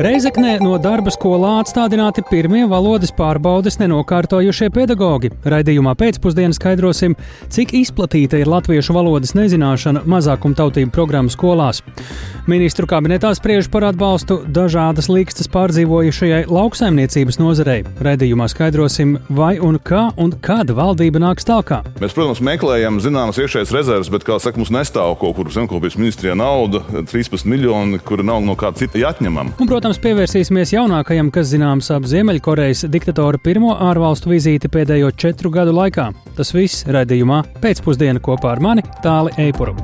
Reizeknē no darba skolā atstādināti pirmie valodas pārbaudes nenokārtojušie pedagoģi. Raidījumā pēcpusdienā skaidrosim, cik izplatīta ir latviešu valodas nezināšana mazākumtautību programmu skolās. Ministru kabinetā spriež par atbalstu dažādas līkstas pārdzīvojušajai lauksaimniecības nozarei. Raidījumā skaidrosim, vai un kā un kad valdība nāks tālāk. Mēs, protams, meklējam zināmas iekšējas rezerves, bet, kā saka, mums nestāv kaut kur zemkopības ministrijā nauda, 13 miljoni, kura nav no kāda cita jāatņemama. Un, protams, pievērsīsimies jaunākajam, kas zināms ap Ziemeļkorejas diktatora pirmo ārvalstu vizīti pēdējo četru gadu laikā. Tas viss raidījumā pēcpusdienā kopā ar mani Tāli Eipuru.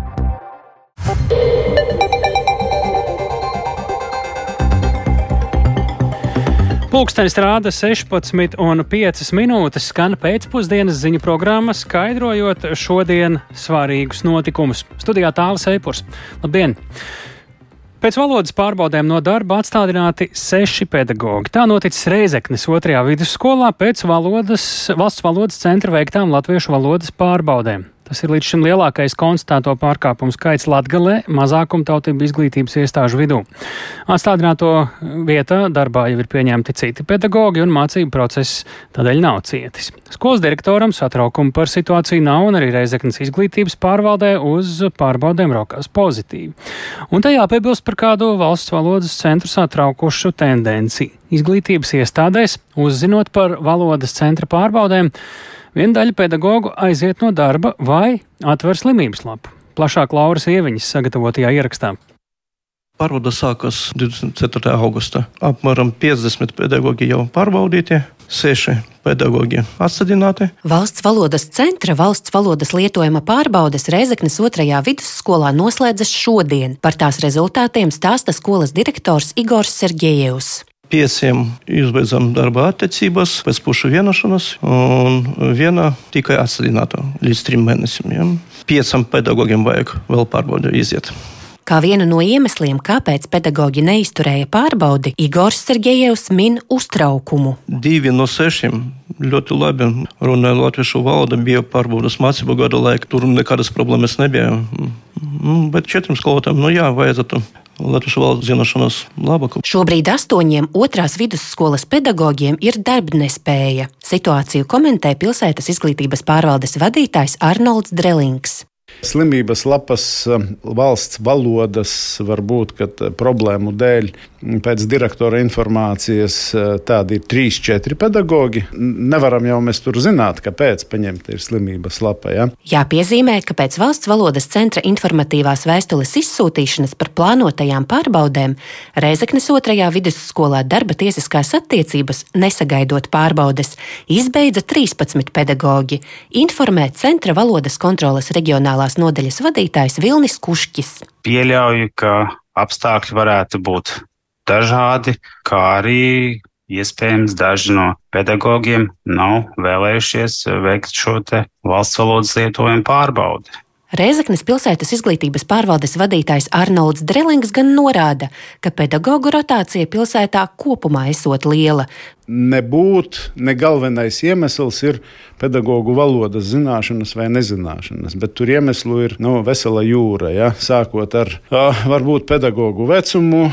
Pūkstens rāda 16,5 minūtes, skan pēcpusdienas ziņu programma, skaidrojot šodien svarīgus notikumus. Studijā tālāk Eipurs. Labdien! Pēc valodas pārbaudēm no darba atstādināti seši pedagoģi. Tā noticis Reizeknes otrajā vidusskolā pēc valodas, valsts valodas centra veiktām latviešu valodas pārbaudēm. Tas ir līdz šim lielākais konstatēto pārkāpumu skaits Latgalē mazākumtautību izglītības iestāžu vidū. Atstādināto vietā darbā jau ir pieņemti citi pedagoģi un mācību process tādēļ nav cietis. Skolas direktoram satraukumu par situāciju nav un arī Reizeknas izglītības pārvaldē uz pārbaudēm raukās pozitīvi. Un tajā piebilst par kādu valsts valodas centru satraukušu tendenci. Izglītības iestādēs, uzzinot par valodas centra pārbaudēm, Viena daļa pedagoģu aiziet no darba vai atver slimības lapu. Plašāk Lauras Ieviņas sagatavotajā ierakstā. Pārbauda sākas 24. augustā. Apmēram 50 pedagoģi jau pārbaudīti, 6 pedagoģi atstādināti. Valsts valodas centra valsts valodas lietojuma pārbaudes Reizeknas otrajā vidusskolā noslēdzas šodien. Par tās rezultātiem stāsta skolas direktors Igors Sergejevs. Pieciem izbeidzam darba attiecības pēc pušu vienošanās, un viena tikai atstādināta līdz trim mēnešiem. Ja? Piecam pedagogiem vajag vēl pārbaudi iziet. Kā vienu no iemesliem, kāpēc pedagoģi neizturēja pārbaudi, Igors Sergejevs min uztraukumu. Divi no sešiem ļoti labi runāja latviešu valodu, bija pārbaudas mācību gada laikā. Tur nekādas problēmas nebija. Bet četriem skolotājiem, nu jā, vajadzētu latviešu valodas zināšanas labāku. Šobrīd astoņiem otrās vidusskolas pedagogiem ir darbnespēja. Situāciju komentē pilsētas izglītības pārvaldes vadītājs Arnolds Drelings. Slimības lapas valsts valodas var būt, ka problēmu dēļ pēc direktora informācijas tādi ir trīs, četri pedagoģi. Nevaram jau mēs tur zināt, kāpēc paņemta ir slimības lapa. Ja? Jāpiezīmē, ka pēc valsts valodas centra informatīvās vēstules izsūtīšanas par plānotajām pārbaudēm Reizeknes otrajā vidusskolā darba tiesiskās attiecības, nesagaidot pārbaudes, izbeidza 13 pedagoģi, informē centra valodas kontrolas reģionālās nodaļas vadītājs Vilnis Kušķis. Pieļauju, ka apstākļi varētu būt dažādi, kā arī iespējams daži no pedagogiem nav vēlējušies veikt šo valsts valodas lietojumu pārbaudi. Reizeknas pilsētas izglītības pārvaldes vadītājs Arnolds Drelings gan norāda, ka pedagoģu rotācija pilsētā kopumā esot liela. Nebūt ne galvenais iemesls ir pedagoģu valodas zināšanas vai nezināšanas, bet tur iemeslu ir nu, vesela jūra. Ja? Sākot ar varbūt pedagoģu vecumu,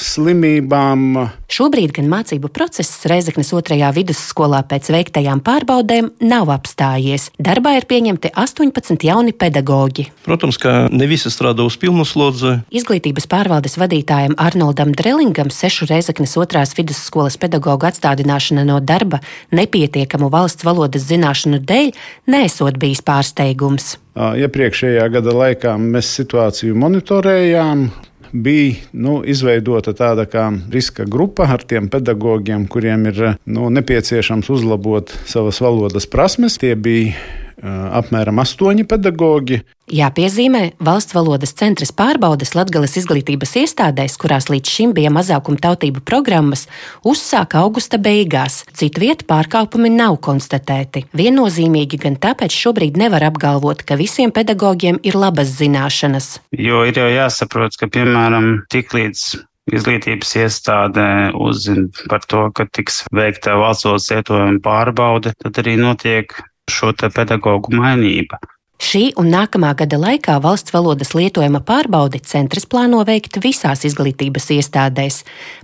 slimībām. Šobrīd gan mācību process Reizeknas otrajā vidusskolā pēc veiktajām pārbaudēm nav apstājies. Darbā ir pieņemti 18 jauni pedagoģi. Protams, ka ne visi strādā uz pilnu slodzi. Izglītības pārvaldes vadītājam Arnoldam Drelingam sešu Reizeknas otrās vidusskolas pedagoģu atstādināšana no darba nepietiekamu valsts valodas zināšanu dēļ nesot bijis pārsteigums. Iepriekšējā gada laikā mēs situāciju monitorējām bija nu, izveidota tāda kā riska grupa ar tiem pedagogiem, kuriem ir nu, nepieciešams uzlabot savas valodas prasmes. Tie bija apmēram astoņi pedagoģi. Jāpiezīmē, valsts valodas centras pārbaudes Latvijas izglītības iestādēs, kurās līdz šim bija mazākuma tautību programmas, uzsāka augusta beigās. Citu vietu pārkāpumi nav konstatēti. Viennozīmīgi gan tāpēc šobrīd nevar apgalvot, ka visiem pedagogiem ir labas zināšanas. Jo ir jau jāsaprot, ka piemēram tiklīdz izglītības iestāde uzzina par to, ka tiks veikta valsts valodas lietojuma pārbaude, tad arī notiek šo pedagoģu mainība. Šī un nākamā gada laikā valsts valodas lietojuma pārbaudi centrs plāno veikt visās izglītības iestādēs.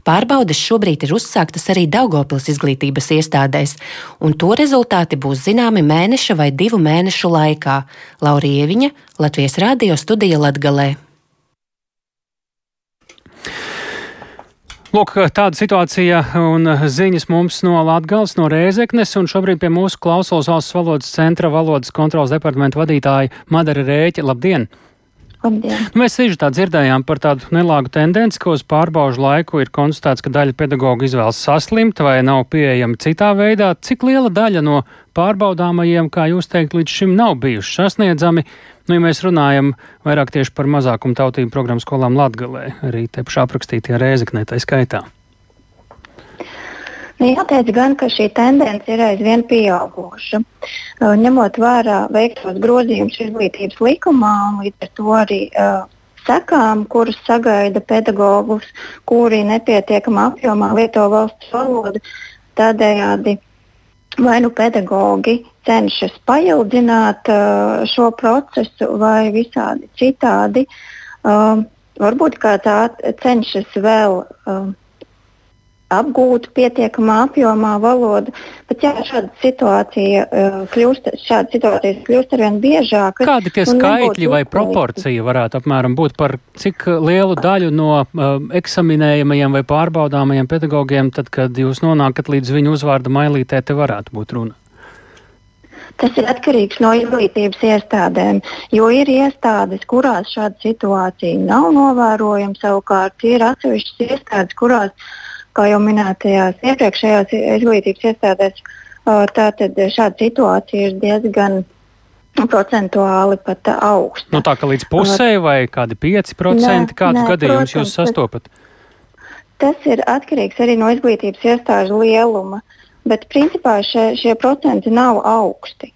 Pārbaudes šobrīd ir uzsāktas arī Daugopils izglītības iestādēs, un to rezultāti būs zināmi mēneša vai divu mēnešu laikā. Laurija Ieviņa, Latvijas Rādio studija Latgalē. Lūk, tāda situācija un ziņas mums no Latgales, no Rēzeknes, un šobrīd pie mūsu klausulas valsts valodas centra valodas kontrolas departamenta vadītāja Madara Rēķa. Labdien! Labdien. Mēs tieši tā dzirdējām par tādu nelāgu tendenci, ka uz pārbaužu laiku ir konstatēts, ka daļa pedagoģa izvēlas saslimt vai nav pieejama citā veidā. Cik liela daļa no pārbaudāmajiem, kā jūs teikt, līdz šim nav bijuši sasniedzami? Nu, ja mēs runājam vairāk tieši par mazākumu tautību programmu skolām Latgalē, arī te pašā aprakstītie rēzeknē tā skaitā. Nu, jāteic gan, ka šī tendence ir aizvien pieauguša. Uh, ņemot vērā veiktos grozījumus izglītības likumā un līdz ar to arī uh, sekām, kuras sagaida pedagogus, kuri nepietiekamā apjomā lieto valsts valodu, tādējādi vai nu pedagogi cenšas paildzināt uh, šo procesu, vai visādi citādi. Uh, varbūt kā tā cenšas vēl uh, apgūt pietiekamā apjomā valodu, bet jā, šāda situācija uh, kļūst, šāda situācijas kļūst arvien biežākas. Kādi tie skaitļi vai proporcija varētu apmēram būt par cik lielu daļu no uh, eksaminējamajiem vai pārbaudāmajiem pedagogiem, tad, kad jūs nonākat līdz viņu uzvārda mailītē, te varētu būt runa? Tas ir atkarīgs no izglītības iestādēm, jo ir iestādes, kurās šāda situācija nav novērojama. Savukārt ir atsevišķas iestādes, kurās uh, kā jau minētajās iepriekšējās izglītības iestādēs, tātad šāda situācija ir diezgan procentuāli pat augsta. Nu, tā kā līdz pusē vai kādi 5% kādus gadījumus jūs sastopat? Tas ir atkarīgs arī no izglītības iestāžu lieluma, bet principā šie, šie procenti nav augsti.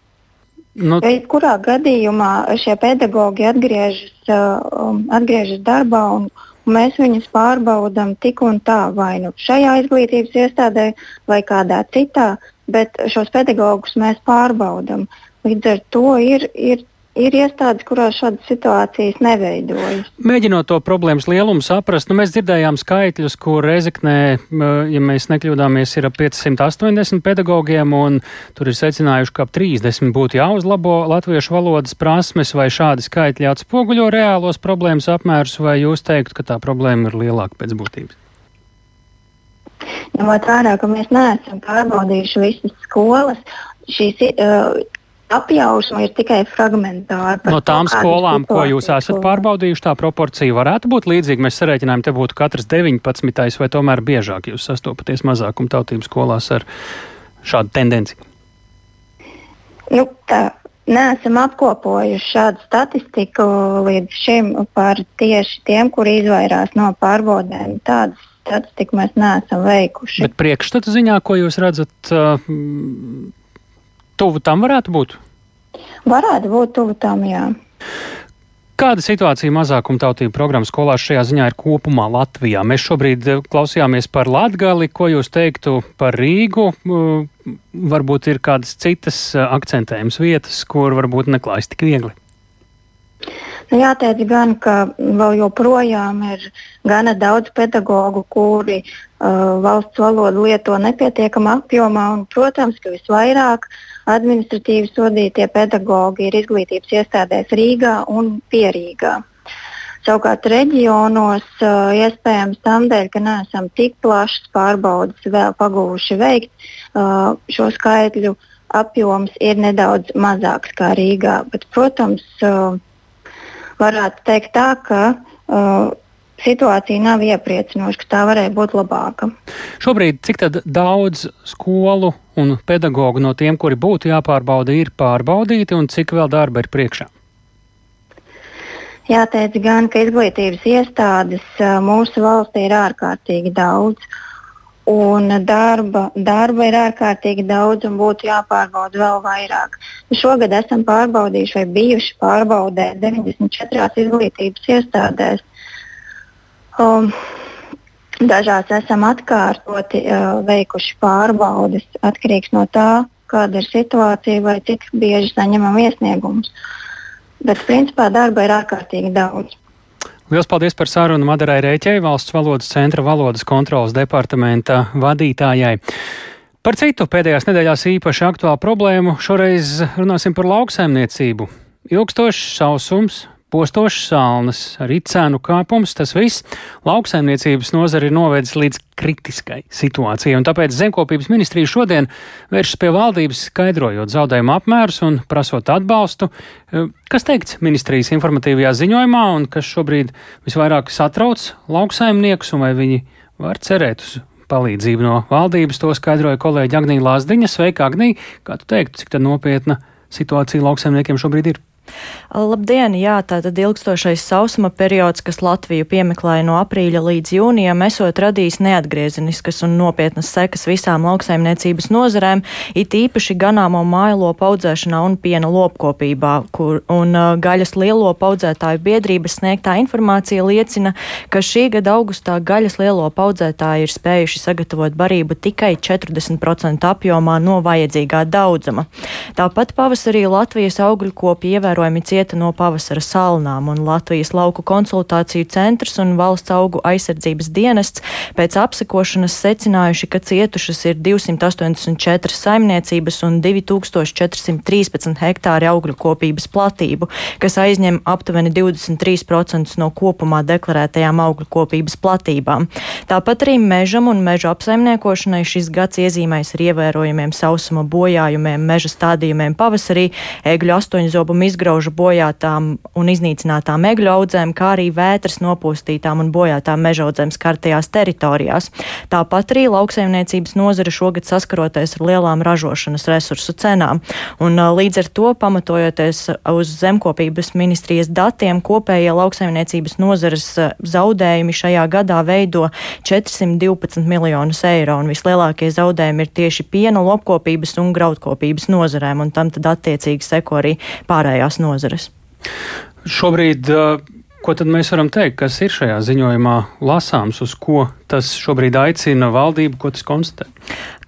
Nu, Kurā gadījumā šie pedagoģi atgriežas, uh, atgriežas darbā un, Mēs viņus pārbaudām tik un tā, vai nu šajā izglītības iestādē, vai kādā citā, bet šos pedagogus mēs pārbaudām. Līdz ar to ir, ir ir iestādes, kurās šādas situācijas neveidojas. Mēģinot to problēmas lielumu saprast, nu, mēs dzirdējām skaitļus, kur Rezeknē, ja mēs nekļūdāmies, ir ap 580 pedagogiem, un tur ir secinājuši, ka ap 30 būtu jāuzlabo latviešu valodas prasmes, vai šādi skaitļi atspoguļo reālos problēmas apmērus, vai jūs teiktu, ka tā problēma ir lielāka pēc būtības? Ņemot vērā, ka mēs neesam pārbaudījuši visas skolas, šīs uh, apjausma ir tikai fragmentāra. No tām skolām, ko jūs esat pārbaudījuši, tā proporcija varētu būt līdzīga. Mēs sarēķinājām, te būtu katrs 19. vai tomēr biežāk jūs sastopaties mazākuma tautības skolās ar šādu tendenci? Nu, tā. Neesam apkopojuši šādu statistiku līdz šim par tieši tiem, kuri izvairās no pārbaudēm. Tādas statistiku mēs neesam veikuši. Bet priekšstatu ziņā, ko jūs redzat, tuvu tam varētu būt? Varētu būt tuvu tam, jā. Kāda situācija mazākuma tautību programmas skolās šajā ziņā ir kopumā Latvijā? Mēs šobrīd eh, klausījāmies par Latgali, ko jūs teiktu par Rīgu. Eh, varbūt ir kādas citas eh, akcentējumas vietas, kur varbūt neklājas tik viegli. Nu, jāteic gan, ka vēl joprojām ir gana daudz pedagoģu, kuri uh, valsts valodu lieto nepietiekamā apjomā. Un, protams, ka visvairāk administratīvi sodītie pedagoģi ir izglītības iestādēs Rīgā un Pierīgā. Savukārt reģionos uh, iespējams tam dēļ, ka neesam tik plašas pārbaudas vēl pagūši veikt, uh, šo skaitļu apjoms ir nedaudz mazāks kā Rīgā. Bet, protams, uh, varētu teikt tā, ka uh, situācija nav iepriecinoša, ka tā varēja būt labāka. Šobrīd cik daudz skolu un pedagoģu no tiem, kuri būtu jāpārbauda, ir pārbaudīti un cik vēl darba ir priekšā? Jāteic gan, ka izglītības iestādes uh, mūsu valstī ir ārkārtīgi daudz. Uh, Un darba, darba ir ārkārtīgi daudz un būtu jāpārbauda vēl vairāk. Šogad esam pārbaudījuši vai bijuši pārbaudē 94 izglītības iestādēs. Um, dažās esam atkārtoti uh, veikuši pārbaudes atkarīgs no tā, kāda ir situācija vai cik bieži saņemam iesniegumus. bet principā darba ir ārkārtīgi daudz. Lielas paldies par sarunu Madarai Rēķei, valsts valodas centra valodas kontrolas departamenta vadītājai. Par citu pēdējās nedēļās īpaši aktuālu problēmu šoreiz runāsim par lauksaimniecību. Ilgstošs sausums, postošs salnas, arī cenu kāpums, tas viss lauksaimniecības nozari novedis līdz kritiskai situācijai, un tāpēc Zemkopības ministrija šodien vēršas pie valdības, skaidrojot zaudējumu apmērus un prasot atbalstu. Eh, kas teikts ministrijas informatīvajā ziņojumā, un kas šobrīd visvairāk satrauc lauksaimniekus, un vai viņi var cerēt uz palīdzību no valdības, to skaidroja kolēģi Agnija Lāsdiņa. Sveika, Agnija! Kā tu teiktu, cik nopietna situācija lauksaimniekiem šobrīd ir? Labdien! Jā, tātad ilgstošais sausuma periods, kas Latviju piemeklēja no aprīļa līdz jūnijam, esot radījis neatgriezeniskas un nopietnas sekas visām lauksaimniecības nozarēm, it īpaši ganāmo māju audzēšanā un piena lopkopībā, kur un uh, gaļas lielo audzētāju biedrības sniegtā informācija liecina, ka šī gada augustā gaļas lielo audzētāji ir spējuši sagatavot barību tikai 40% apjomā no vajadzīgā daudzuma. Tāpat pavasarī Latvijas augļu kopi ievēro ievērojami cieta no pavasara salnām, un Latvijas lauku konsultāciju centrs un valsts augu aizsardzības dienests pēc apsekošanas secinājuši, ka cietušas ir 284 saimniecības un 2413 hektāri augļu kopības platību, kas aizņem aptuveni 23% no kopumā deklarētajām augļu kopības platībām. Tāpat arī mežam un meža apsaimniekošanai šis gads iezīmēs ar ievērojamiem sausuma bojājumiem, meža stādījumiem pavasarī, egļu astoņzobumu izgraužu izgraužu bojātām un iznīcinātām egļu audzēm, kā arī vētras nopūstītām un bojātām mežaudzēm skartajās teritorijās. Tāpat arī lauksaimniecības nozara šogad saskaroties ar lielām ražošanas resursu cenām. Un, līdz ar to, pamatojoties uz zemkopības ministrijas datiem, kopējie lauksaimniecības nozares zaudējumi šajā gadā veido 412 miljonus eiro, un vislielākie zaudējumi ir tieši piena, lopkopības un graudkopības nozarēm, un tam tad attiecīgi seko arī pārējās nozares. Šobrīd, ko tad mēs varam teikt, kas ir šajā ziņojumā lasāms, uz ko tas šobrīd aicina valdību, ko tas konstatē?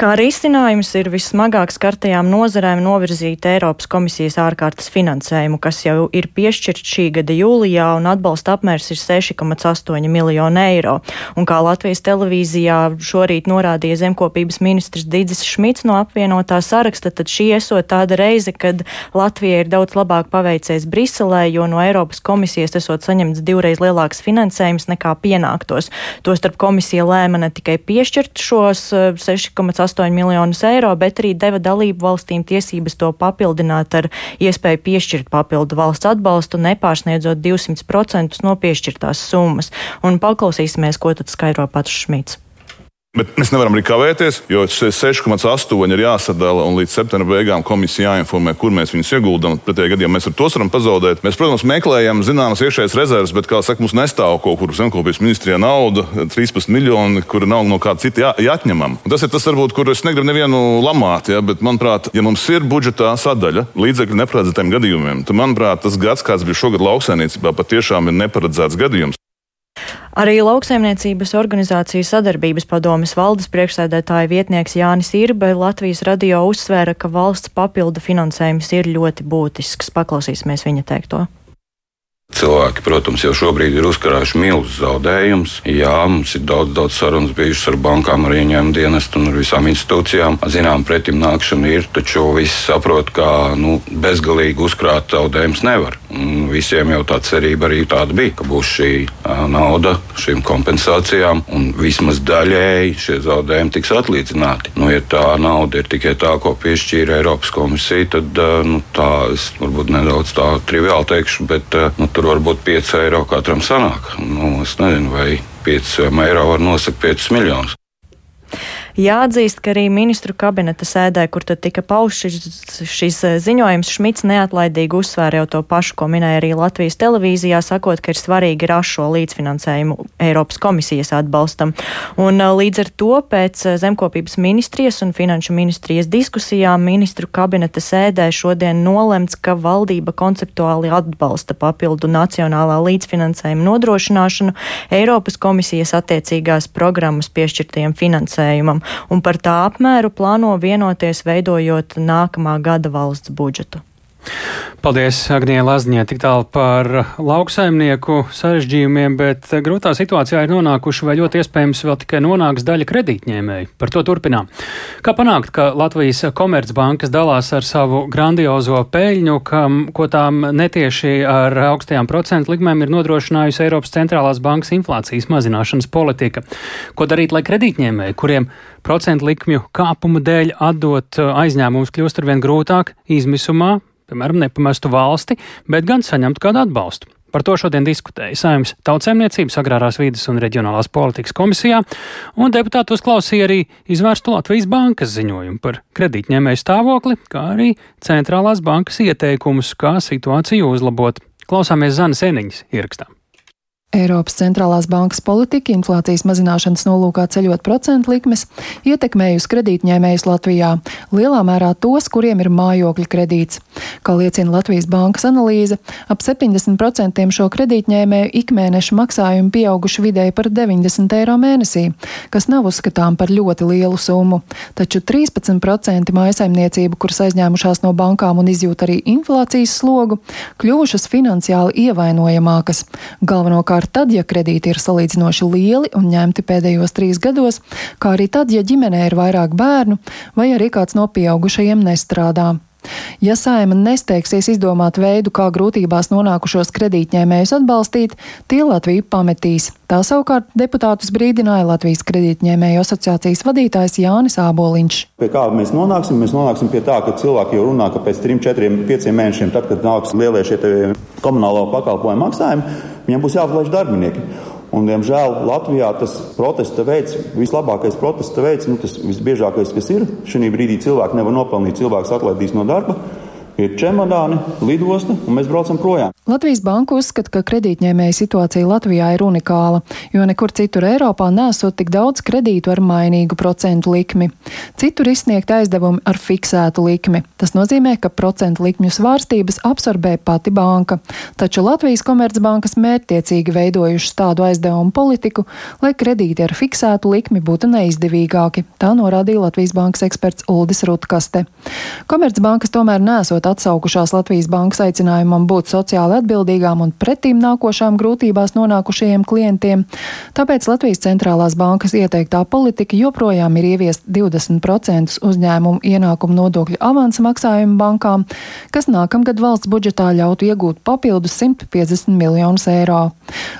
Kā risinājums ir vissmagāk skartajām nozarēm novirzīt Eiropas komisijas ārkārtas finansējumu, kas jau ir piešķirts šī gada jūlijā, un atbalsta apmērs ir 6,8 miljonu eiro. Un kā Latvijas televīzijā šorīt norādīja zemkopības ministrs Digis Šmits no apvienotā saraksta, tad šī esot tāda reize, kad Latvija ir daudz labāk paveicies Briselē, jo no Eiropas komisijas esot saņemts divreiz lielāks finansējums nekā pienāktos. Tostarp komisija komisija lēma ne tikai piešķirt šos 6,8 eh, miljonus eiro, bet arī deva dalību valstīm tiesības to papildināt ar iespēju piešķirt papildu valsts atbalstu, nepārsniedzot 200% no piešķirtās summas. Un paklausīsimies, ko tad skaidro pats Šmits. Bet mēs nevaram arī kavēties, jo 6,8 ir jāsadala un līdz septembra beigām komisija jāinformē, kur mēs viņus ieguldām. Pretējā gadījumā mēs ar to varam pazaudēt. Mēs, protams, meklējam zināmas iekšējas rezerves, bet, kā saka, mums nestāv kaut kur zemkopības ministrijā nauda, 13 miljoni, kura nav no kāda cita jā, jāatņemam. Un tas ir tas, varbūt, kur es negribu nevienu lamāt, ja, bet, manuprāt, ja mums ir budžetā sadaļa līdzekļu neparedzētiem gadījumiem, tad, manuprāt, tas gads, kāds bija šogad lauksainīcībā, patiešām ir neparedzēts gadījums. Arī lauksaimniecības organizāciju sadarbības padomes valdes priekšsēdētāja vietnieks Jānis Irbe Latvijas radio uzsvēra, ka valsts papildu finansējums ir ļoti būtisks. Paklausīsimies viņa teikto. Cilvēki, protams, jau šobrīd ir uzkrājuši milzus zaudējumus. Jā, mums ir daudz, daudz sarunas bijušas ar bankām, ar ieņēmumu dienestu un ar visām institūcijām. Zinām, pretim nākšana ir, taču visi saprot, ka nu, bezgalīgi uzkrāt zaudējumus nevar. Un visiem jau tā cerība arī tāda bija, ka būs šī nauda šīm kompensācijām, un vismaz daļēji šie zaudējumi tiks atlīdzināti. Nu, ja tā nauda ir tikai tā, ko piešķīra Eiropas komisija, tad nu, tā es varbūt nedaudz tā triviāli teikšu, bet nu, tur varbūt 5 eiro katram sanāk. Nu, es nezinu, vai 5 eiro var nosakt 5 miljonus. Jāatzīst, ka arī ministru kabineta sēdē, kur tad tika paušs šis, šis eh, ziņojums, Šmits neatlaidīgi uzsvēra jau to pašu, ko minēja arī Latvijas televīzijā, sakot, ka ir svarīgi rast šo līdzfinansējumu Eiropas komisijas atbalstam. Un eh, līdz ar to pēc eh, zemkopības ministrijas un finanšu ministrijas diskusijām ministru kabineta sēdē šodien nolemts, ka valdība konceptuāli atbalsta papildu nacionālā līdzfinansējuma nodrošināšanu Eiropas komisijas attiecīgās programmas piešķirtajam finansējumam un par tā apmēru plāno vienoties veidojot nākamā gada valsts budžetu. Paldies, Agnija Lazņē, tik tālu par lauksaimnieku sarežģījumiem, bet grūtā situācijā ir nonākuši vai ļoti iespējams vēl tikai nonāks daļa kredītņēmēji. Par to turpinām. Kā panākt, ka Latvijas komercbankas dalās ar savu grandiozo peļņu, kam, ko tām netieši ar augstajām procentu likmēm ir nodrošinājusi Eiropas centrālās bankas inflācijas mazināšanas politika? Ko darīt, lai kredītņēmēji, kuriem procentu likmju kāpuma dēļ atdot aizņēmumus kļūst arvien grūtāk, izmisumā piemēram, nepamestu valsti, bet gan saņemtu kādu atbalstu. Par to šodien diskutēja Saimnes tautsēmniecības, agrārās vīdes un reģionālās politikas komisijā, un deputāti uzklausīja arī izvērstu Latvijas bankas ziņojumu par kredītņēmēju stāvokli, kā arī centrālās bankas ieteikumus, kā situāciju uzlabot. Klausāmies Zanes Eniņas ierakstā. Eiropas centrālās bankas politika inflācijas mazināšanas nolūkā ceļot procentu likmes ietekmējusi kredītņēmējus Latvijā, lielā mērā tos, kuriem ir mājokļa kredīts. Kā liecina Latvijas bankas analīze, ap 70% šo kredītņēmēju ikmēneša maksājumi pieauguši vidēji par 90 eiro mēnesī, kas nav uzskatām par ļoti lielu summu. Taču 13% mājasaimniecību, kuras aizņēmušās no bankām un izjūt arī inflācijas slogu, kļuvušas finansiāli ievainojamākas. Galvenokārt Savukārt, tad, ja kredīti ir salīdzinoši lieli un ņemti pēdējos trīs gados, kā arī tad, ja ģimenē ir vairāk bērnu vai arī kāds no pieaugušajiem nestrādā. Ja saima nesteigsies izdomāt veidu, kā grūtībās nonākušos kredītņēmējus atbalstīt, tie Latviju pametīs. Tā savukārt deputātus brīdināja Latvijas kredītņēmēju asociācijas vadītājs Jānis Āboliņš. Pie kā mēs nonāksim? Mēs nonāksim pie tā, ka cilvēki jau runā, ka pēc 3, 4, 5 mēnešiem, tad, kad nāks lielie šie komunālo pakalpojumu maksājumi, viņiem būs jāatlaiž darbinieki. Un, diemžēl Latvijā tas protesta veids, vislabākais protesta veids, nu, tas visbiežākais, kas ir, šī brīdī cilvēki nevar nopelnīt, cilvēks atlaidīs no darba ir čemodāni, lidosta, un mēs braucam projām. Latvijas banka uzskata, ka kredītņēmēja situācija Latvijā ir unikāla, jo nekur citur Eiropā nesot tik daudz kredītu ar mainīgu procentu likmi. Citur izsniegt aizdevumi ar fiksētu likmi. Tas nozīmē, ka procentu likmju svārstības absorbē pati banka. Taču Latvijas komercbankas mērķtiecīgi veidojušas tādu aizdevumu politiku, lai kredīti ar fiksētu likmi būtu neizdevīgāki. Tā norādīja Latvijas bankas eksperts Uldis Rutkaste. Komercbankas tomēr nesot atsaukušās Latvijas bankas aicinājumam būt sociāli atbildīgām un pretīm nākošām grūtībās nonākušajiem klientiem. Tāpēc Latvijas centrālās bankas ieteiktā politika joprojām ir ieviest 20% uzņēmumu ienākumu nodokļu avansa maksājumu bankām, kas nākamgad valsts budžetā ļautu iegūt papildus 150 miljonus eiro.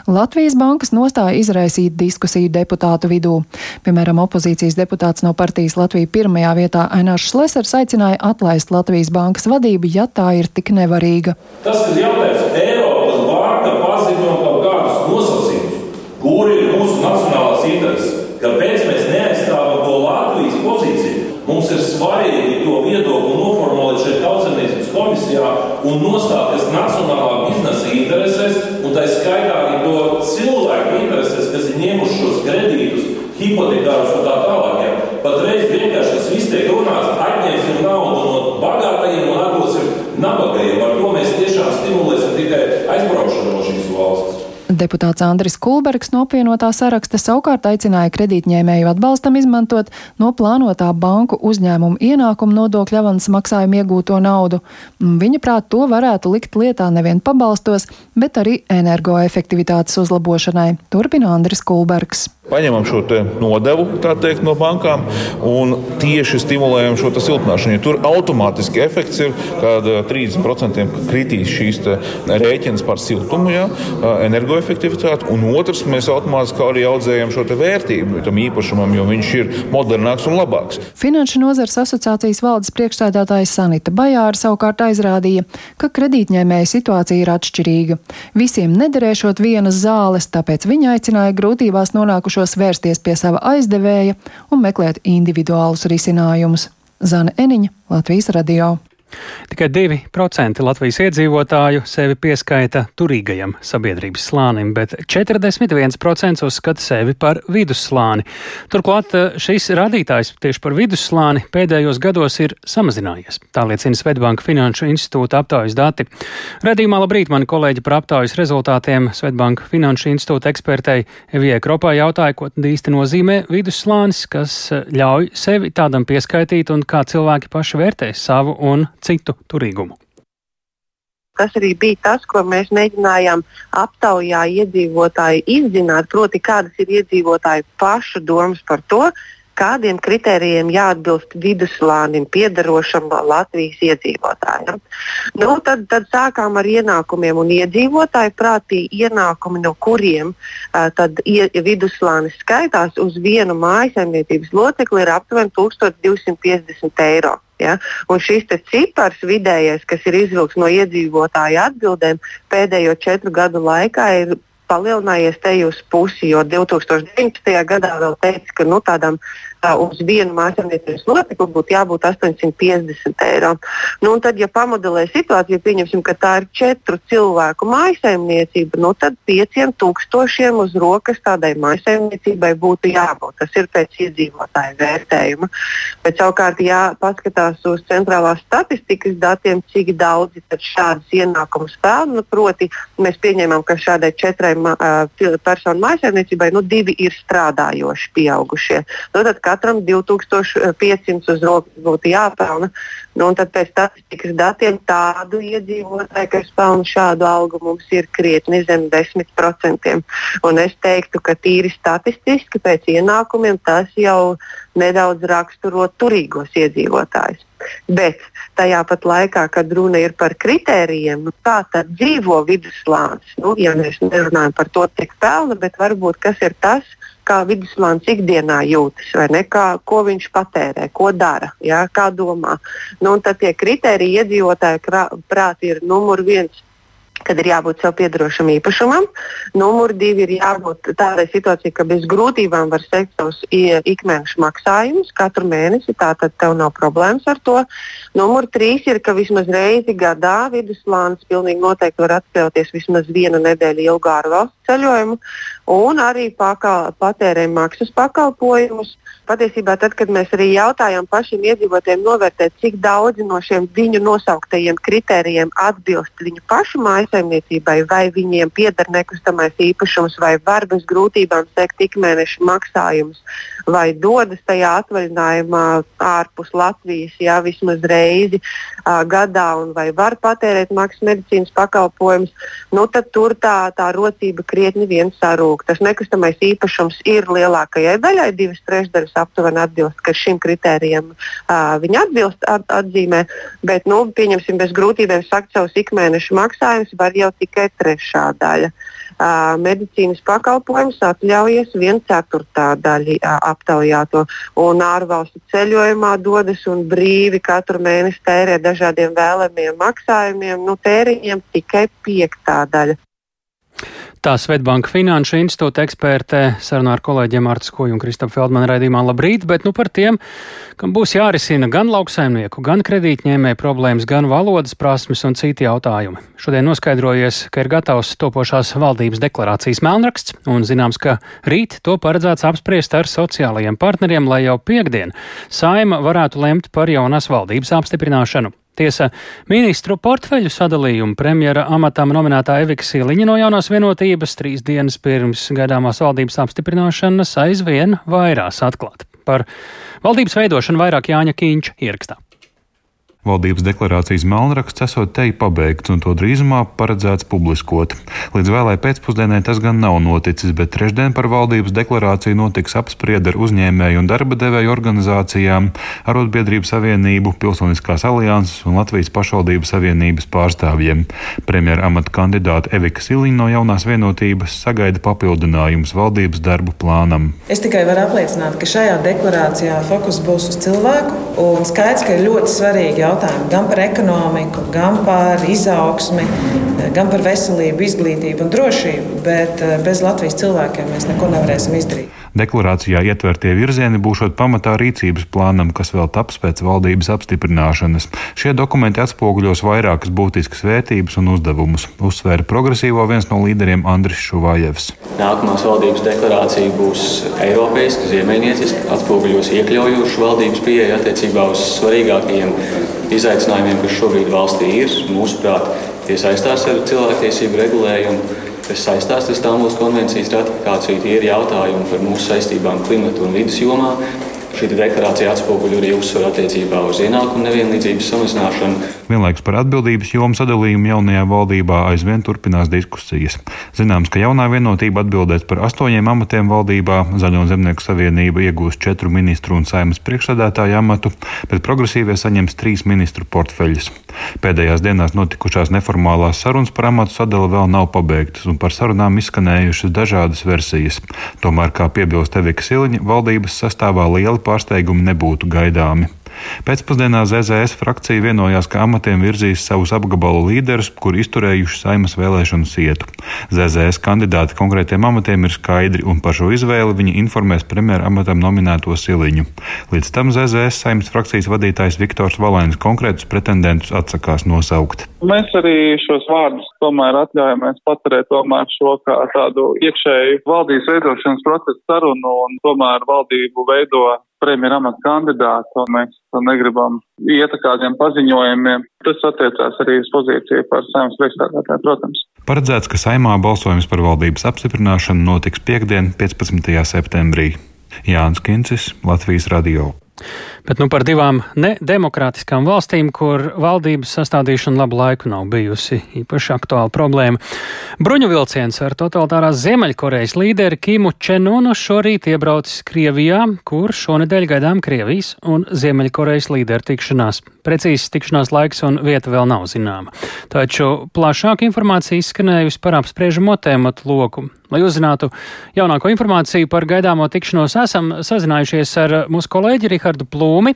Latvijas bankas nostāja izraisīt diskusiju deputātu vidū. Piemēram, opozīcijas deputāts no partijas Latvija pirmajā vietā Ainārs Šlesers aicināja atlaist Latvijas bankas vadību valdība, ja tā ir tik nevarīga. Tas, kas jautājums, Eiropas banka paziņo kaut kādus nosacījumus, kur ir mūsu nacionālās intereses, kāpēc mēs neaizstāvam to Latvijas pozīciju. Mums ir svarīgi to viedokli noformulēt šeit tautsemniecības komisijā un nostāties nacionālā biznesa interesēs, un tā skaitā arī to cilvēku interesēs, kas ir ņēmuši šos kredītus, hipotekārus un tā tālāk. Patreiz vienkārši tas viss tiek runāts, atņemsim naudu no bagātajiem un atdosim nabagajiem. Ar to mēs tiešām stimulēsim tikai aizbraukšanu no šīs valsts. Deputāts Andris Kulbergs no apvienotā saraksta savukārt aicināja kredītņēmēju atbalstam izmantot no plānotā banku uzņēmumu ienākumu nodokļu avans maksājumu iegūto naudu. Viņa prāt to varētu likt lietā nevien pabalstos, bet arī energoefektivitātes uzlabošanai. Turpina Andris Kulbergs paņemam šo nodevu teikt, no bankām un tieši stimulējam šo siltināšanu. Ja tur automātiski efekts ir, kad 30% kritīs šīs rēķinas par siltumu, ja, energoefektivitāti, un otrs mēs automātiski arī audzējam šo vērtību tam īpašumam, jo viņš ir modernāks un labāks. Finanšu nozares asociācijas valdes priekšstādātājs Sanita Bajāra savukārt aizrādīja, ka kredītņēmēja situācija ir atšķirīga. Visiem nederēšot vienas zāles, tāpēc viņa aicināja grūtībās nonākušo nolēmušos vērsties pie sava aizdevēja un meklēt individuālus risinājumus. Zana Eniņa, Latvijas radio. Tikai 2% Latvijas iedzīvotāju sevi pieskaita turīgajam sabiedrības slānim, bet 41% uzskata sevi par vidusslāni. Turklāt eh, šis rādītājs tieši par vidusslāni pēdējos gados ir samazinājies. Tā liecina Svetbanka Finanšu institūta aptaujas dati. Redījumā labrīt mani kolēģi par aptaujas rezultātiem Svetbanka Finanšu institūta ekspertei Evijai Kropā jautāja, ko īsti nozīmē vidusslānis, kas eh, ļauj sevi tādam pieskaitīt un kā cilvēki paši vērtē savu un citu turīgumu. Tas arī bija tas, ko mēs mēģinājām aptaujā iedzīvotāji izzināt, proti, kādas ir iedzīvotāju pašu domas par to, kādiem kritērijiem jāatbilst vidusslānim piedarošam Latvijas iedzīvotājiem. Nu, tad, tad sākām ar ienākumiem un iedzīvotāju prātī ienākumi, no kuriem uh, ie, vidusslānis skaitās uz vienu mājasemniecības locekli ir aptuveni 1250 eiro. Ja? Un šis cipars vidējais, kas ir izvilkts no iedzīvotāju atbildēm, pēdējo četru gadu laikā ir palielinājies te uz pusi, jo 2019. gadā vēl teica, ka nu, tādām uz vienu mājasemniecības locekli būtu jābūt 850 eiro. Nu, tad, ja pamodelē situāciju, pieņemsim, ka tā ir četru cilvēku mājasemniecība, nu, tad pieciem tūkstošiem uz rokas tādai mājasemniecībai būtu jābūt. Tas ir pēc iedzīvotāju vērtējuma. Bet savukārt, ja paskatās uz centrālās statistikas datiem, cik daudzi šādas ienākumus pelna, nu, proti, mēs pieņēmām, ka šādai četrai uh, personu mājasemniecībai nu, divi ir strādājoši pieaugušie. Nu, tad, katram 2500 uz rokas būtu jāpelna. Nu, tad pēc statistikas datiem tādu iedzīvotāju, kas pelna šādu algu, mums ir krietni zem 10%. Un es teiktu, ka tīri statistiski pēc ienākumiem tas jau nedaudz raksturo turīgos iedzīvotājus. Bet tajā pat laikā, kad runa ir par kritērijiem, nu, kā tad dzīvo vidusslānis, nu, ja mēs nerunājam par to, cik pelna, bet varbūt kas ir tas, kā vidusslānis ikdienā jūtas, ne, kā, ko viņš patērē, ko dara, jā, kā domā. Nu, tad tie kriteriji iedzīvotāju prāti ir numur viens kad ir jābūt sev piedarošam īpašumam. Numur divi ir jābūt tādai situācijai, ka bez grūtībām var sekt savus ikmēneša maksājumus katru mēnesi. Tātad tev nav problēmas ar to. Numur trīs ir, ka vismaz reizi gadā vidusslānis pilnīgi noteikti var atļauties vismaz vienu nedēļu ilgu ārvalstu ceļojumu un arī pakal, patērē maksas pakalpojumus. Patiesībā, tad, kad mēs arī jautājām pašiem iedzīvotājiem novērtēt, cik daudzi no šiem viņu nosauktajiem kritērijiem atbilst viņu pašu mājasemniecībai, vai viņiem pieder nekustamais īpašums, vai var bez grūtībām sekt ikmēneša maksājumus, vai dodas tajā atvaļinājumā ārpus Latvijas, jā, vismaz reizi uh, gadā, un vai var patērēt maksas medicīnas pakalpojumus, nu, tad tur tā, tā rocība krietni vien sarūk. Tas nekustamais īpašums ir lielākajai daļai, divas trešdaļas aptuveni atbilst, ka šim kritērijam uh, viņi atbilst at, atzīmē, bet, nu, pieņemsim, bez grūtībām sakt savus ikmēneša maksājumus var jau tikai trešā daļa. Uh, medicīnas pakalpojumus atļaujas viena ceturtā daļa uh, aptaujāto, un ārvalstu ceļojumā dodas un brīvi katru mēnesi tērē dažādiem vēlamiem maksājumiem, nu, tēriņiem tikai piektā daļa. Tā Svetbanka Finanšu institūta ekspertē sarunā ar kolēģiem Mārtu Skoju un Kristofu Feldmanu raidījumā Labrīt, bet nu par tiem, kam būs jārisina gan lauksaimnieku, gan kredītņēmēju problēmas, gan valodas prasmes un citi jautājumi. Šodien noskaidrojies, ka ir gatavs topošās valdības deklarācijas melnraksts, un zināms, ka rīt to paredzēts apspriest ar sociālajiem partneriem, lai jau piekdien saima varētu lemt par jaunās valdības apstiprināšanu. Tiesa, ministru portfeļu sadalījumu premjera amatam nominētā Evika Siliņa no jaunās vienotības trīs dienas pirms gaidāmās valdības apstiprināšanas aizvien vairās atklāt. Par valdības veidošanu vairāk Jāņa Kīņš ierakstā. Valdības deklarācijas melnraksts esot te pabeigts un to drīzumā paredzēts publiskot. Līdz vēlai pēcpusdienai tas gan nav noticis, bet trešdien par valdības deklarāciju notiks apspriede ar uzņēmēju un darba devēju organizācijām, Arotbiedrību savienību, Pilsoniskās alianses un Latvijas pašvaldības savienības pārstāvjiem. Premjera amata kandidāte Evika Siliņa no jaunās vienotības sagaida papildinājumus valdības darbu plānam. Es tikai varu apliecināt, ka šajā deklarācijā fokus būs uz cilvēku un skaidrs, ka ir ļoti svarīgi jautājumi gan par ekonomiku, gan par izaugsmi, gan par veselību, izglītību un drošību, bet eh, bez Latvijas cilvēkiem mēs neko nevarēsim izdarīt. Deklarācijā ietvertie virzieni būšot pamatā rīcības plānam, kas vēl taps pēc valdības apstiprināšanas. Šie dokumenti atspoguļos vairākas būtiskas vērtības un uzdevumus, uzsvēra progresīvo viens no līderiem Andris Šuvājevs. Nākamās valdības deklarācija būs eiropeiska, ziemeļnieciska, atspoguļos iekļaujošu valdības pieeja attiecībā uz svarīgākajiem izaicinājumiem, kas šobrīd valstī ir. Mūsuprāt, tie saistās ar cilvēktiesību regulējumu kas saistās ar Stambulas konvencijas ratifikāciju. Tie ir jautājumi par mūsu saistībām klimata un vidas jomā. Šī deklarācija atspoguļo arī uzsvaru attiecībā uz ienākumu nevienlīdzības samazināšanu. Vienlaikus par atbildības jomu sadalījumu jaunajā valdībā aizvien turpinās diskusijas. Zināms, ka jaunā vienotība atbildēs par astoņiem amatiem valdībā, Zaļo Zemnieku savienība iegūs četru ministru un saimas priekšsēdētāju amatu, bet progresīvie saņems trīs ministru portfeļus. Pēdējās dienās notikušās neformālās sarunas par amatu sadali vēl nav pabeigtas, un par sarunām izskanējušas dažādas versijas. Tomēr, kā piebilst Evika Siliņa, valdības sastāvā lieli pārsteigumi nebūtu gaidāmi. Pēcpusdienā ZZS frakcija vienojās, ka amatiem virzīs savus apgabalu līderus, kur izturējuši saimas vēlēšanu sietu. ZZS kandidāti konkrētiem amatiem ir skaidri, un par šo izvēli viņi informēs premjeru amatam nominēto Siliņu. Līdz tam ZZS saimas frakcijas vadītājs Viktors Valēns konkrētus pretendentus atsakās nosaukt. Mēs arī šos vārdus tomēr atļaujamies paturēt tomēr šo kā tādu iekšēju valdības veidošanas procesu sarunu un tomēr valdību veido premjera amata kandidātu, un mēs negribam iet ar kādiem paziņojumiem. Tas attiecās arī uz pozīciju par saimnes priekšstādātāju, protams. Paredzēts, ka saimā balsojums par valdības apstiprināšanu notiks piekdien, 15. septembrī. Jānis Kincis, Latvijas Radio. Bet nu par divām nedemokrātiskām valstīm, kur valdības sastādīšana labu laiku nav bijusi īpaši aktuāla problēma. Bruņu vilciens ar totalitārās Ziemeļkorejas līderi Kimu Čenunu šorīt iebraucis Krievijā, kur šonedēļ gaidām Krievijas un Ziemeļkorejas līderu tikšanās. Precīzs tikšanās laiks un vieta vēl nav zināma. Taču plašāka informācija izskanējusi par apspriežamo tēmatu loku. Lai uzzinātu jaunāko informāciju par gaidāmo tikšanos, esam sazinājušies ar mūsu kolēģi Rihardu Plūmi.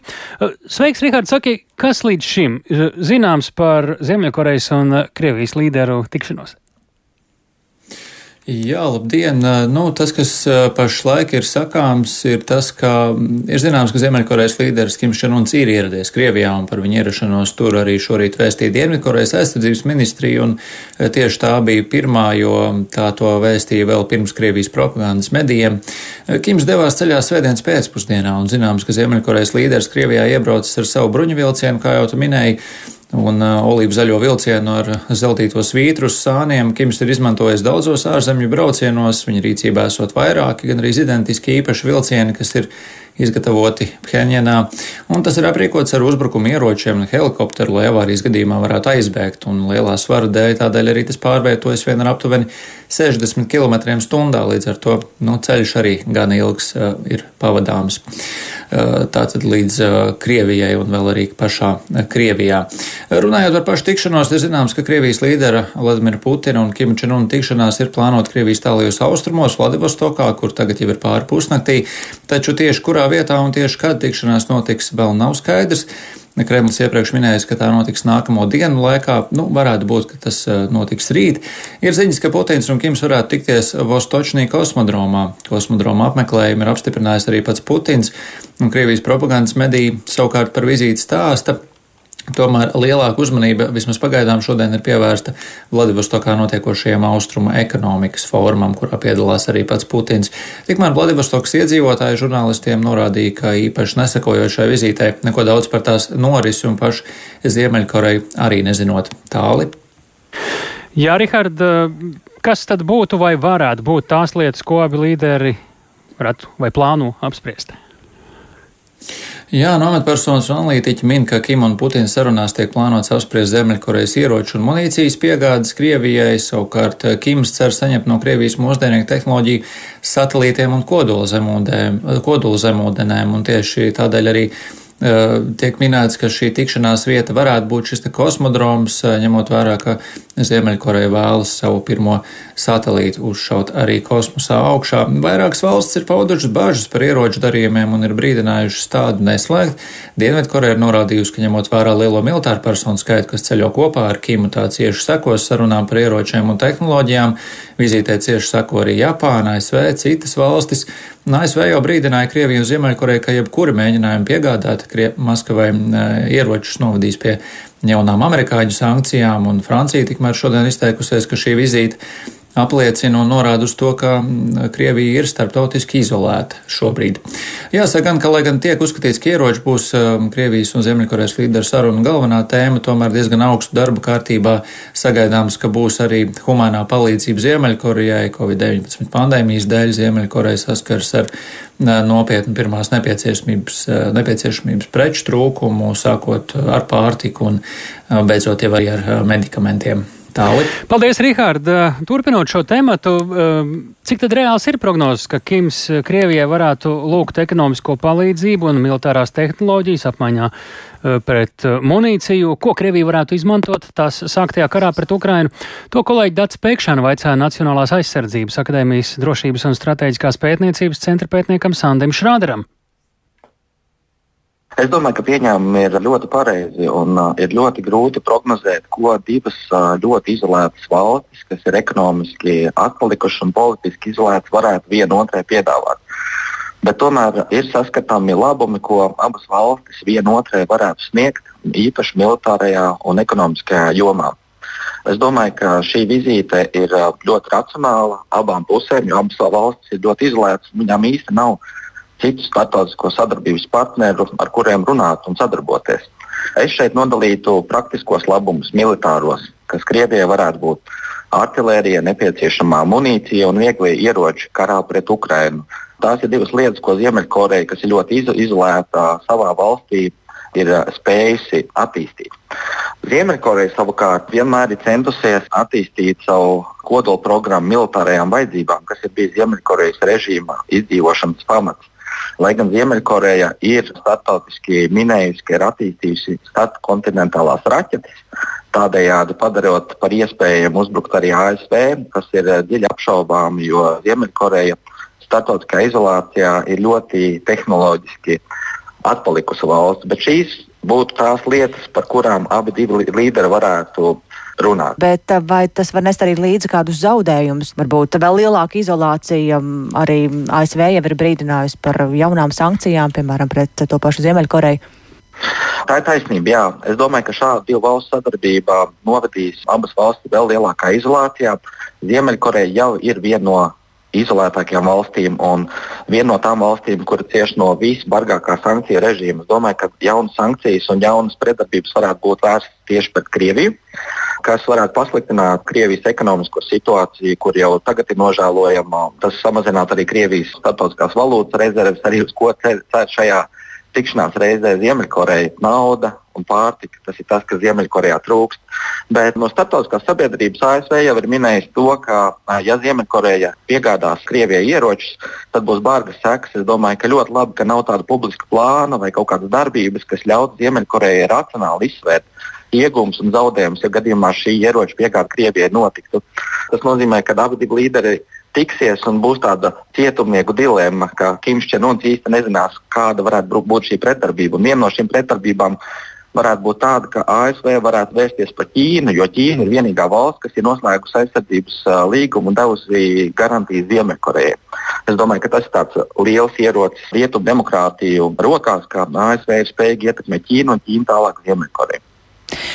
Sveiks, Rihards, saki, kas līdz šim zināms par Ziemeļkorejas un Krievijas līderu tikšanos? Jā, labdien! Nu, tas, kas pašlaik ir sakāms, ir tas, ka ir zināms, ka Ziemeļkorejas līderis Kims Čanuns ir ieradies Krievijā un par viņu ierašanos tur arī šorīt vēstīja Dienvidkorejas aizsardzības ministrija, tieši tā bija pirmā, jo tā to vēstīja vēl pirms Krievijas propagandas medijiem. Kims devās ceļā svētdienas pēcpusdienā, un zināms, ka Ziemeļkorejas līderis Krievijā iebraucis ar savu bruņu vilcienu, kā jau tu minēji un uh, olīvu zaļo vilcienu ar zeltīto svītru sāniem. Kims ir izmantojis daudzos ārzemju braucienos, viņa rīcībā esot vairāki, gan arī identiski īpaši vilcieni, kas ir izgatavoti Phenjanā, un tas ir aprīkots ar uzbrukumu ieročiem un helikopteru, lai avārijas gadījumā varētu aizbēgt, un lielā svara dēļ tādēļ arī tas pārvietojas vien ar aptuveni 60 km/h, līdz ar to nu, ceļš arī gan ilgs uh, ir pavadāms. Uh, tātad līdz uh, Krievijai un vēl arī pašā uh, Krievijā. Runājot par pašu tikšanos, ir zināms, ka Krievijas līdera Vladimira Putina un Kim Čenuna tikšanās ir plānota Krievijas tālajos austrumos, Vladivostokā, kur tagad jau ir pāri pusnaktī, taču tieši kurā vietā un tieši kad tikšanās notiks, vēl nav skaidrs. Kremlis iepriekš minējis, ka tā notiks nākamo dienu laikā. Nu, varētu būt, ka tas eh, notiks rīt. Ir ziņas, ka Putins un Kims varētu tikties Vostočnī kosmodromā. Kosmodroma apmeklējumu ir apstiprinājis arī pats Putins, un Krievijas propagandas mediji savukārt par vizīti stāsta Tomēr lielāka uzmanība vismaz pagaidām šodien ir pievērsta Vladivostokā notiekošajam austrumu ekonomikas fórumam, kurā piedalās arī pats Putins. Tikmēr Vladivostokas iedzīvotāji žurnālistiem norādīja, ka īpaši nesakojošai vizītei neko daudz par tās norisi un pašu Ziemeļkoreju arī nezinot tāli. Jā, Rihard, kas tad būtu vai varētu būt tās lietas, ko abi līderi varētu vai plāno apspriest? Jā, no amatpersonas un analītiķi min, ka Kim un Putina sarunās tiek plānots apspriest Ziemeļkorejas ieroču un munīcijas piegādes Krievijai, savukārt Kims cer saņemt no Krievijas mūsdienīgu tehnoloģiju satelītiem un kodolzemūdenēm, un tieši tādēļ arī tiek minēts, ka šī tikšanās vieta varētu būt šis kosmodroms, ņemot vērā, ka Ziemeļkoreja vēlas savu pirmo satelītu uzšaut arī kosmosā augšā. Vairākas valsts ir paudušas bažas par ieroču darījumiem un ir brīdinājušas tādu neslēgt. Dienvidkoreja ir norādījusi, ka ņemot vērā lielo militāru personu skaitu, kas ceļo kopā ar Kimu, tā cieši sekos sarunām par ieročiem un tehnoloģijām. Vizītē cieši seko arī Japāna, ASV, citas valstis. Un ASV jau brīdināja Krieviju un Ziemeļkoreju, ka jebkuri mēģinājumi piegādāt Maskavai ieročus novadīs pie jaunām amerikāņu sankcijām, un Francija tikmēr šodien izteikusies, ka šī vizīte apliecina un norāda uz to, ka Krievija ir starptautiski izolēta šobrīd. Jāsaka gan, ka, lai gan tiek uzskatīts, ka ieroči būs um, Krievijas un Ziemeļkorejas līderu saruna galvenā tēma, tomēr diezgan augstu darba kārtībā sagaidāms, ka būs arī humanā palīdzība Ziemeļkorejai, Covid-19 pandēmijas dēļ Ziemeļkoreja saskars ar nopietnu pirmās nepieciešamības, nepieciešamības preču trūkumu, sākot ar pārtiku un beidzot jau arī ar medikamentiem. Tāli. Paldies, Rihārd! Turpinot šo tematu, cik tad reāls ir prognozes, ka Kims Krievijai varētu lūgt ekonomisko palīdzību un militārās tehnoloģijas apmaiņā pret munīciju, ko Krievija varētu izmantot tās sāktajā karā pret Ukrainu? To kolēģi Dats Pēkšana vaicāja Nacionālās aizsardzības akadēmijas drošības un strateģiskās pētniecības centra pētniekam Sandim Šrāderam. Es domāju, ka pieņēmumi ir ļoti pareizi un uh, ir ļoti grūti prognozēt, ko divas uh, ļoti izolētas valstis, kas ir ekonomiski atpalikušas un politiski izolētas, varētu viena otrai piedāvāt. Bet tomēr ir saskatāmi labumi, ko abas valstis viena otrai varētu sniegt, īpaši militārajā un ekonomiskajā jomā. Es domāju, ka šī vizīte ir ļoti racionāla abām pusēm, jo abas valstis ir ļoti izolētas. Viņām īsti nav citu starptautisko sadarbības partneru, ar kuriem runāt un sadarboties. Es šeit nodalītu praktiskos labumus, militāros, kas Krievijai varētu būt artērija, nepieciešamā munīcija un viegli ieroči karā pret Ukrajinu. Tās ir divas lietas, ko Ziemeļkoreja, kas ir ļoti izolēta savā valstī, ir spējusi attīstīt. Ziemeļkoreja savukārt vienmēr ir centusies attīstīt savu kodola programmu militārajām vajadzībām, kas ir bijis Ziemeļkorejas režīma izdzīvošanas pamats. Lai gan Ziemeļkoreja ir starptautiski minējusi, ka ir attīstījusi starpkontinentālās raķetes, tādējādi padarot par iespējamu uzbrukt arī ASV, kas ir eh, dziļi apšaubām, jo Ziemeļkoreja starptautiskā izolācijā ir ļoti tehnoloģiski atpalikusi valsts. Bet šīs būtu tās lietas, par kurām abi līderi varētu runāt. Bet eh, vai tas var nest arī līdzi kādus zaudējumus? Varbūt vēl lielāka izolācija. Arī ASV jau ir brīdinājusi par jaunām sankcijām, piemēram, pret to pašu Ziemeļkoreju. Tā ir taisnība. Jā. Es domāju, ka šāda divu valstu sadarbība novedīs abas valstis vēl lielākā izolācijā. Ziemeļkoreja jau ir viena no izolētākajām valstīm un viena no tām valstīm, kur cieši no visbargākā sankciju režīma. Es domāju, ka jaunas sankcijas un jaunas pretdarbības varētu būt vērstas tieši pret Krieviju kas varētu pasliktināt Krievijas ekonomisko situāciju, kur jau tagad ir nožēlojama. Tas samazinātu arī Krievijas starptautiskās valūtas rezerves, arī uz ko cer šajā tikšanās reizē Ziemeļkoreja nauda un pārtika. Tas ir tas, kas Ziemeļkorejā trūkst. Bet no starptautiskās sabiedrības ASV jau ir minējis to, ka, ja Ziemeļkoreja piegādās Krievijai ieročus, tad būs bargas sekas. Es domāju, ka ļoti labi, ka nav tāda publiska plāna vai kaut kādas darbības, kas ļautu Ziemeļkorejai racionāli izsvērt iegūmus un zaudējumus, ja gadījumā šī ieroča piegāde Krievijai notiktu. Tas nozīmē, ka abi līderi tiksies un būs tāda cietumnieku dilemma, ka Kims Čenuns īsti nezinās, kāda varētu būt šī pretdarbība. Un viena no šīm pretdarbībām varētu būt tāda, ka ASV varētu vērsties par Ķīnu, jo Ķīna ir vienīgā valsts, kas ir noslēgusi aizsardzības uh, līgumu un devusi garantijas Ziemeļkorejai. Es domāju, ka tas ir tāds liels ierocis rietumu demokrātiju rokās, kā ASV ir spējīgi ietekmēt Ķīnu un Ķīnu tālāk Ziemeļkoreju.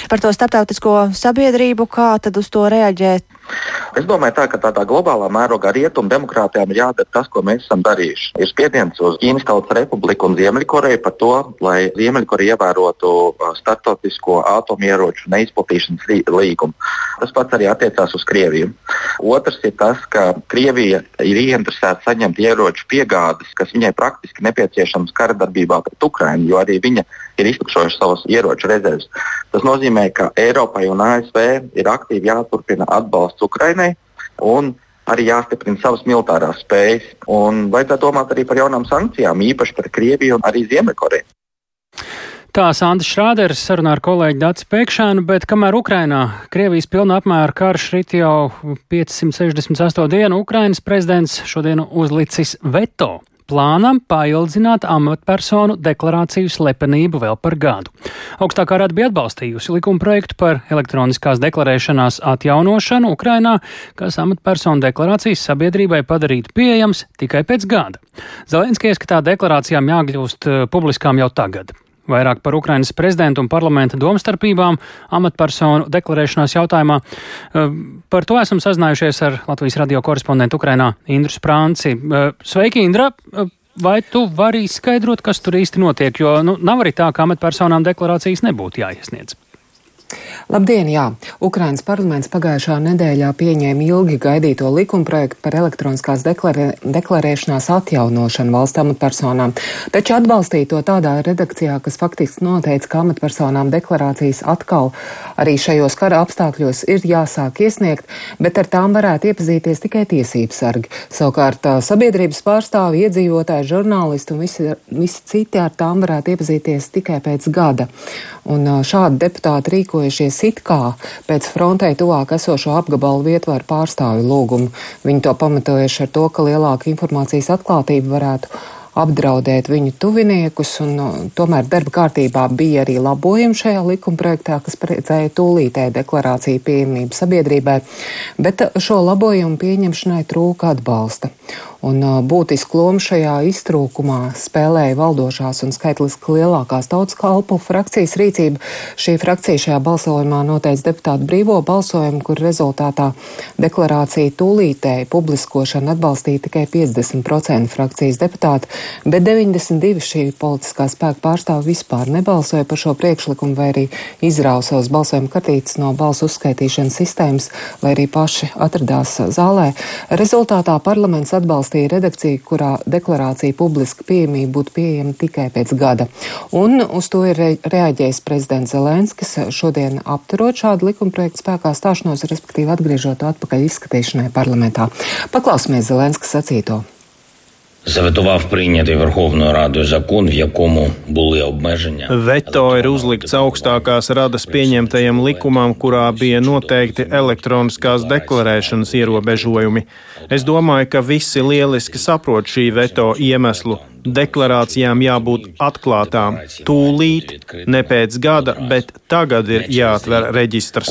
Par to starptautisko sabiedrību, kā tad uz to reaģēt? Es domāju, tā, ka tādā globālā mērogā rietumu demokrātijām ir jādara tas, ko mēs esam darījuši. Ir spiediens uz Ķīnas Tautas Republiku un Ziemeļkoreju par to, lai Ziemeļkoreja ievērotu starptautisko atomieroču neizplatīšanas līgumu. Tas pats arī attiecās uz Krieviju. Otrs ir tas, ka Krievija ir ieinteresēta saņemt ieroču piegādes, kas viņai praktiski nepieciešams kara darbībā pret Ukrajinu, jo arī viņa ir iztukšojuši savas ieroču rezerves. Tas nozīmē, ka Eiropai un ASV ir aktīvi jāturpina atbalsts Ukrainai un arī jāstiprina savas militārās spējas. Un vajadzētu domāt arī par jaunām sankcijām, īpaši par Krieviju un arī Ziemeļkoreju. Tā Sandra Šrāders sarunā ar kolēģi Dācis Pēkšēnu, bet kamēr Ukrainā Krievijas pilna apmēra karš rit jau 568 dienu, Ukrainas prezidents šodien uzlicis veto plānam paildzināt amatpersonu deklarāciju slepenību vēl par gadu. Augstākā rada bija atbalstījusi likuma projektu par elektroniskās deklarēšanās atjaunošanu Ukrainā, kas amatpersonu deklarācijas sabiedrībai padarītu pieejams tikai pēc gada. Zelenskijs, ka tā deklarācijām jākļūst eh, publiskām jau tagad. Vairāk par Ukrainas prezidentu un parlamenta domstarpībām amatpersonu deklarēšanās jautājumā. Eh, par to esam sazinājušies ar Latvijas radio korespondentu Ukrainā Indru Sprānci. Eh, sveiki, Indra! Eh, vai tu vari izskaidrot, kas tur īsti notiek? Jo nu, nav arī tā, ka amatpersonām deklarācijas nebūtu jāiesniedz. Labdien! Jā. Ukrainas parlaments pagājušā nedēļā pieņēma ilgi gaidīto likumprojektu par elektroniskās deklarē, deklarēšanās atjaunošanu valsts amatpersonām, taču atbalstīja to tādā redakcijā, kas faktiski noteica, ka amatpersonām deklarācijas atkal arī šajos kara apstākļos ir jāsāk iesniegt, bet ar tām varētu iepazīties tikai tiesības sargi. Savukārt sabiedrības pārstāvi, iedzīvotāji, žurnālisti un visi, visi citi ar tām varētu iepazīties tikai pēc gada. Un šādi deputāti rīkojušies it kā pēc frontei tuvāk esošo apgabalu vietvaru pārstāvju lūgumu. Viņi to pamatojuši ar to, ka lielāka informācijas atklātība varētu apdraudēt viņu tuviniekus, un no, tomēr darba kārtībā bija arī labojumi šajā likumprojektā, kas paredzēja tūlītēju deklarāciju pieejamību sabiedrībai, bet šo labojumu pieņemšanai trūka atbalsta. Un būtisku lomu šajā iztrūkumā spēlēja valdošās un skaitliski lielākās tautas kalpu frakcijas rīcība. Šī frakcija šajā balsojumā noteica deputātu brīvo balsojumu, kur rezultātā deklarācija tūlītēji publiskošana atbalstīja tikai 50% frakcijas deputātu, bet 92 šī politiskā spēka pārstāvi vispār nebalsoja par šo priekšlikumu vai arī izrāva savus balsojumu kartītes no balsu uzskaitīšanas sistēmas, lai arī paši atradās zālē. Rezultātā parlaments atbalstīja atbalstīja redakciju, kurā deklarācija publiska pieejamība būtu pieejama tikai pēc gada. Un uz to ir re reaģējis prezidents Zelenskis šodien apturot šādu likumprojektu spēkā stāšanos, respektīvi atgriežot to atpakaļ izskatīšanai parlamentā. Paklausīsimies Zelenskis sacīto заветував прийнятий Верховною Радою закон, в якому були обмеження. Veto ir uzlikts augstākās radas pieņemtajam likumam, kurā bija noteikti elektroniskās deklarēšanas ierobežojumi. Es domāju, ka visi lieliski saprot šī veto iemeslu. Deklarācijām jābūt atklātām tūlīt, ne pēc gada, bet tagad ir jāatver reģistrs.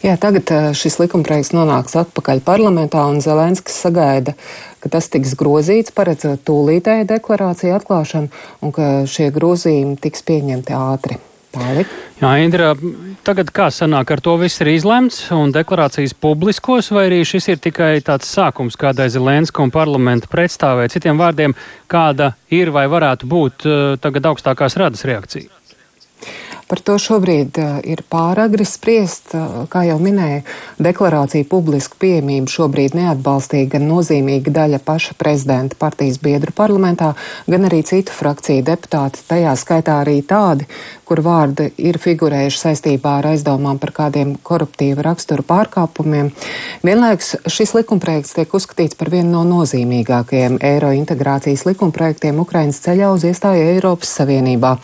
Jā, tagad šis likumprojekts nonāks atpakaļ parlamentā, un Zelenskis sagaida, ka tas tiks grozīts, paredzot tūlītēju deklarāciju atklāšanu, un ka šie grozījumi tiks pieņemti ātri. Tālāk. Jā, Indra, tagad kā sanāk, ar to viss ir izlemts un deklarācijas publiskos, vai arī šis ir tikai tāds sākums kādai Zelenska un parlamenta pretstāvē? Citiem vārdiem, kāda ir vai varētu būt tagad augstākās radas reakcija? Par to šobrīd ir pāragri spriest. Kā jau minēju, deklarācija publisku pieejamību šobrīd neatbalstīja gan nozīmīga daļa paša prezidenta partijas biedru parlamentā, gan arī citu frakciju deputāti, tajā skaitā arī tādi, kur vārdi ir figurējuši saistībā ar aizdomām par kādiem koruptīvu raksturu pārkāpumiem. Vienlaikus šis likumprojekts tiek uzskatīts par vienu no nozīmīgākajiem eiro integrācijas likumprojektiem Ukrainas ceļā uz iestāju Eiropas Savienībā.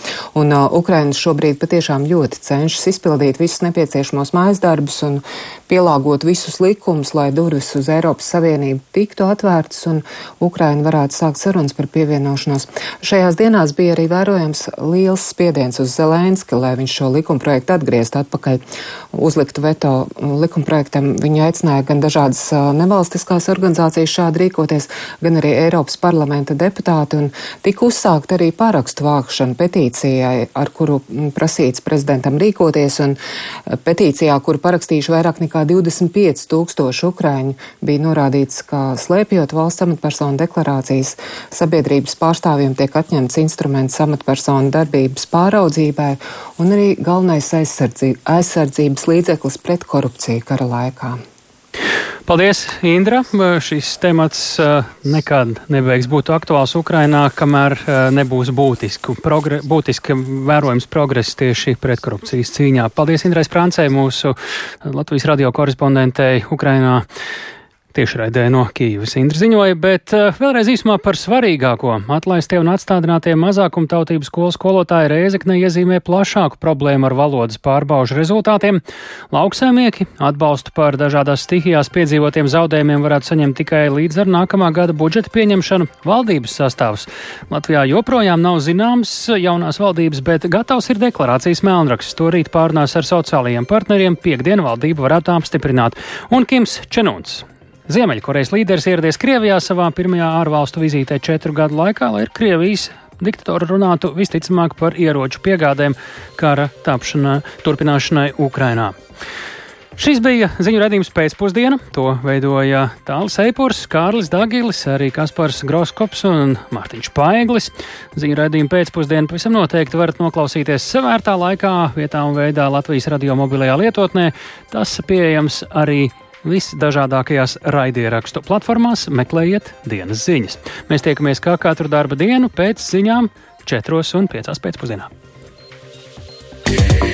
Un uh, Ukrainas šobrīd patiešām ļoti cenšas izpildīt visus nepieciešamos mājas darbus un pielāgot visus likumus, lai durvis uz Eiropas Savienību tiktu atvērtas un Ukraina varētu sākt sarunas par pievienošanos. Šajās dienās bija arī vērojams liels spiediens uz Zelē Zelenski, lai viņš šo likumprojektu atgrieztu atpakaļ, uzliktu veto likumprojektam. Viņi aicināja gan dažādas nevalstiskās organizācijas šādi rīkoties, gan arī Eiropas parlamenta deputāti, un tika uzsākt arī parakstu vākšana petīcijai, ar kuru prasīts prezidentam rīkoties, un petīcijā, kuru parakstījuši vairāk nekā 25 tūkstoši ukraiņu, bija norādīts, ka slēpjot valsts amatpersonu deklarācijas, sabiedrības pārstāvjiem tiek atņemts instruments amatpersonu darbības pāraudzībai un arī galvenais aizsardzības līdzeklis pret korupciju kara laikā. Paldies, Indra. Šis temats uh, nekad nebeigs būt aktuāls Ukrainā, kamēr uh, nebūs būtisku, progre, būtiski vērojams progress tieši pretkorupcijas cīņā. Paldies Indrai Sprancei, mūsu Latvijas radio korespondentei Ukrainā tiešraidē no Kīivas Indra ziņoja, bet uh, vēlreiz īsumā par svarīgāko. Atlaistie un atstādinātie mazākumtautību skolu skolotāji Rēzekne iezīmē plašāku problēmu ar valodas pārbaužu rezultātiem. Lauksaimnieki atbalstu par dažādās stihijās piedzīvotiem zaudējumiem varētu saņemt tikai līdz ar nākamā gada budžeta pieņemšanu. Valdības sastāvs Latvijā joprojām nav zināms jaunās valdības, bet gatavs ir deklarācijas melnraksts. To rīt pārnās ar sociālajiem partneriem. Piektdien valdība varētu apstiprināt. Un Kims Čenons Ziemeļkorejas līderis ieradies Krievijā savā pirmajā ārvalstu vizītē četru gadu laikā, lai ar Krievijas diktatori runātu visticamāk par ieroču piegādēm kara tapšanai, turpināšanai Ukrainā. Šis bija ziņu redzējums pēcpusdiena. To veidoja Tāls Eipurs, Kārlis Dagilis, arī Kaspars Groskops un Mārtiņš Paeglis. Ziņu redzējumu pēcpusdienu pavisam noteikti varat noklausīties savērtā laikā, vietā un veidā Latvijas radio mobilajā lietotnē. Tas pieejams arī visdažādākajās raidierakstu platformās, meklējiet dienas ziņas. Mēs tiekamies kā katru darba dienu pēc ziņām 4 un 5 pēcpusdienā. Yeah.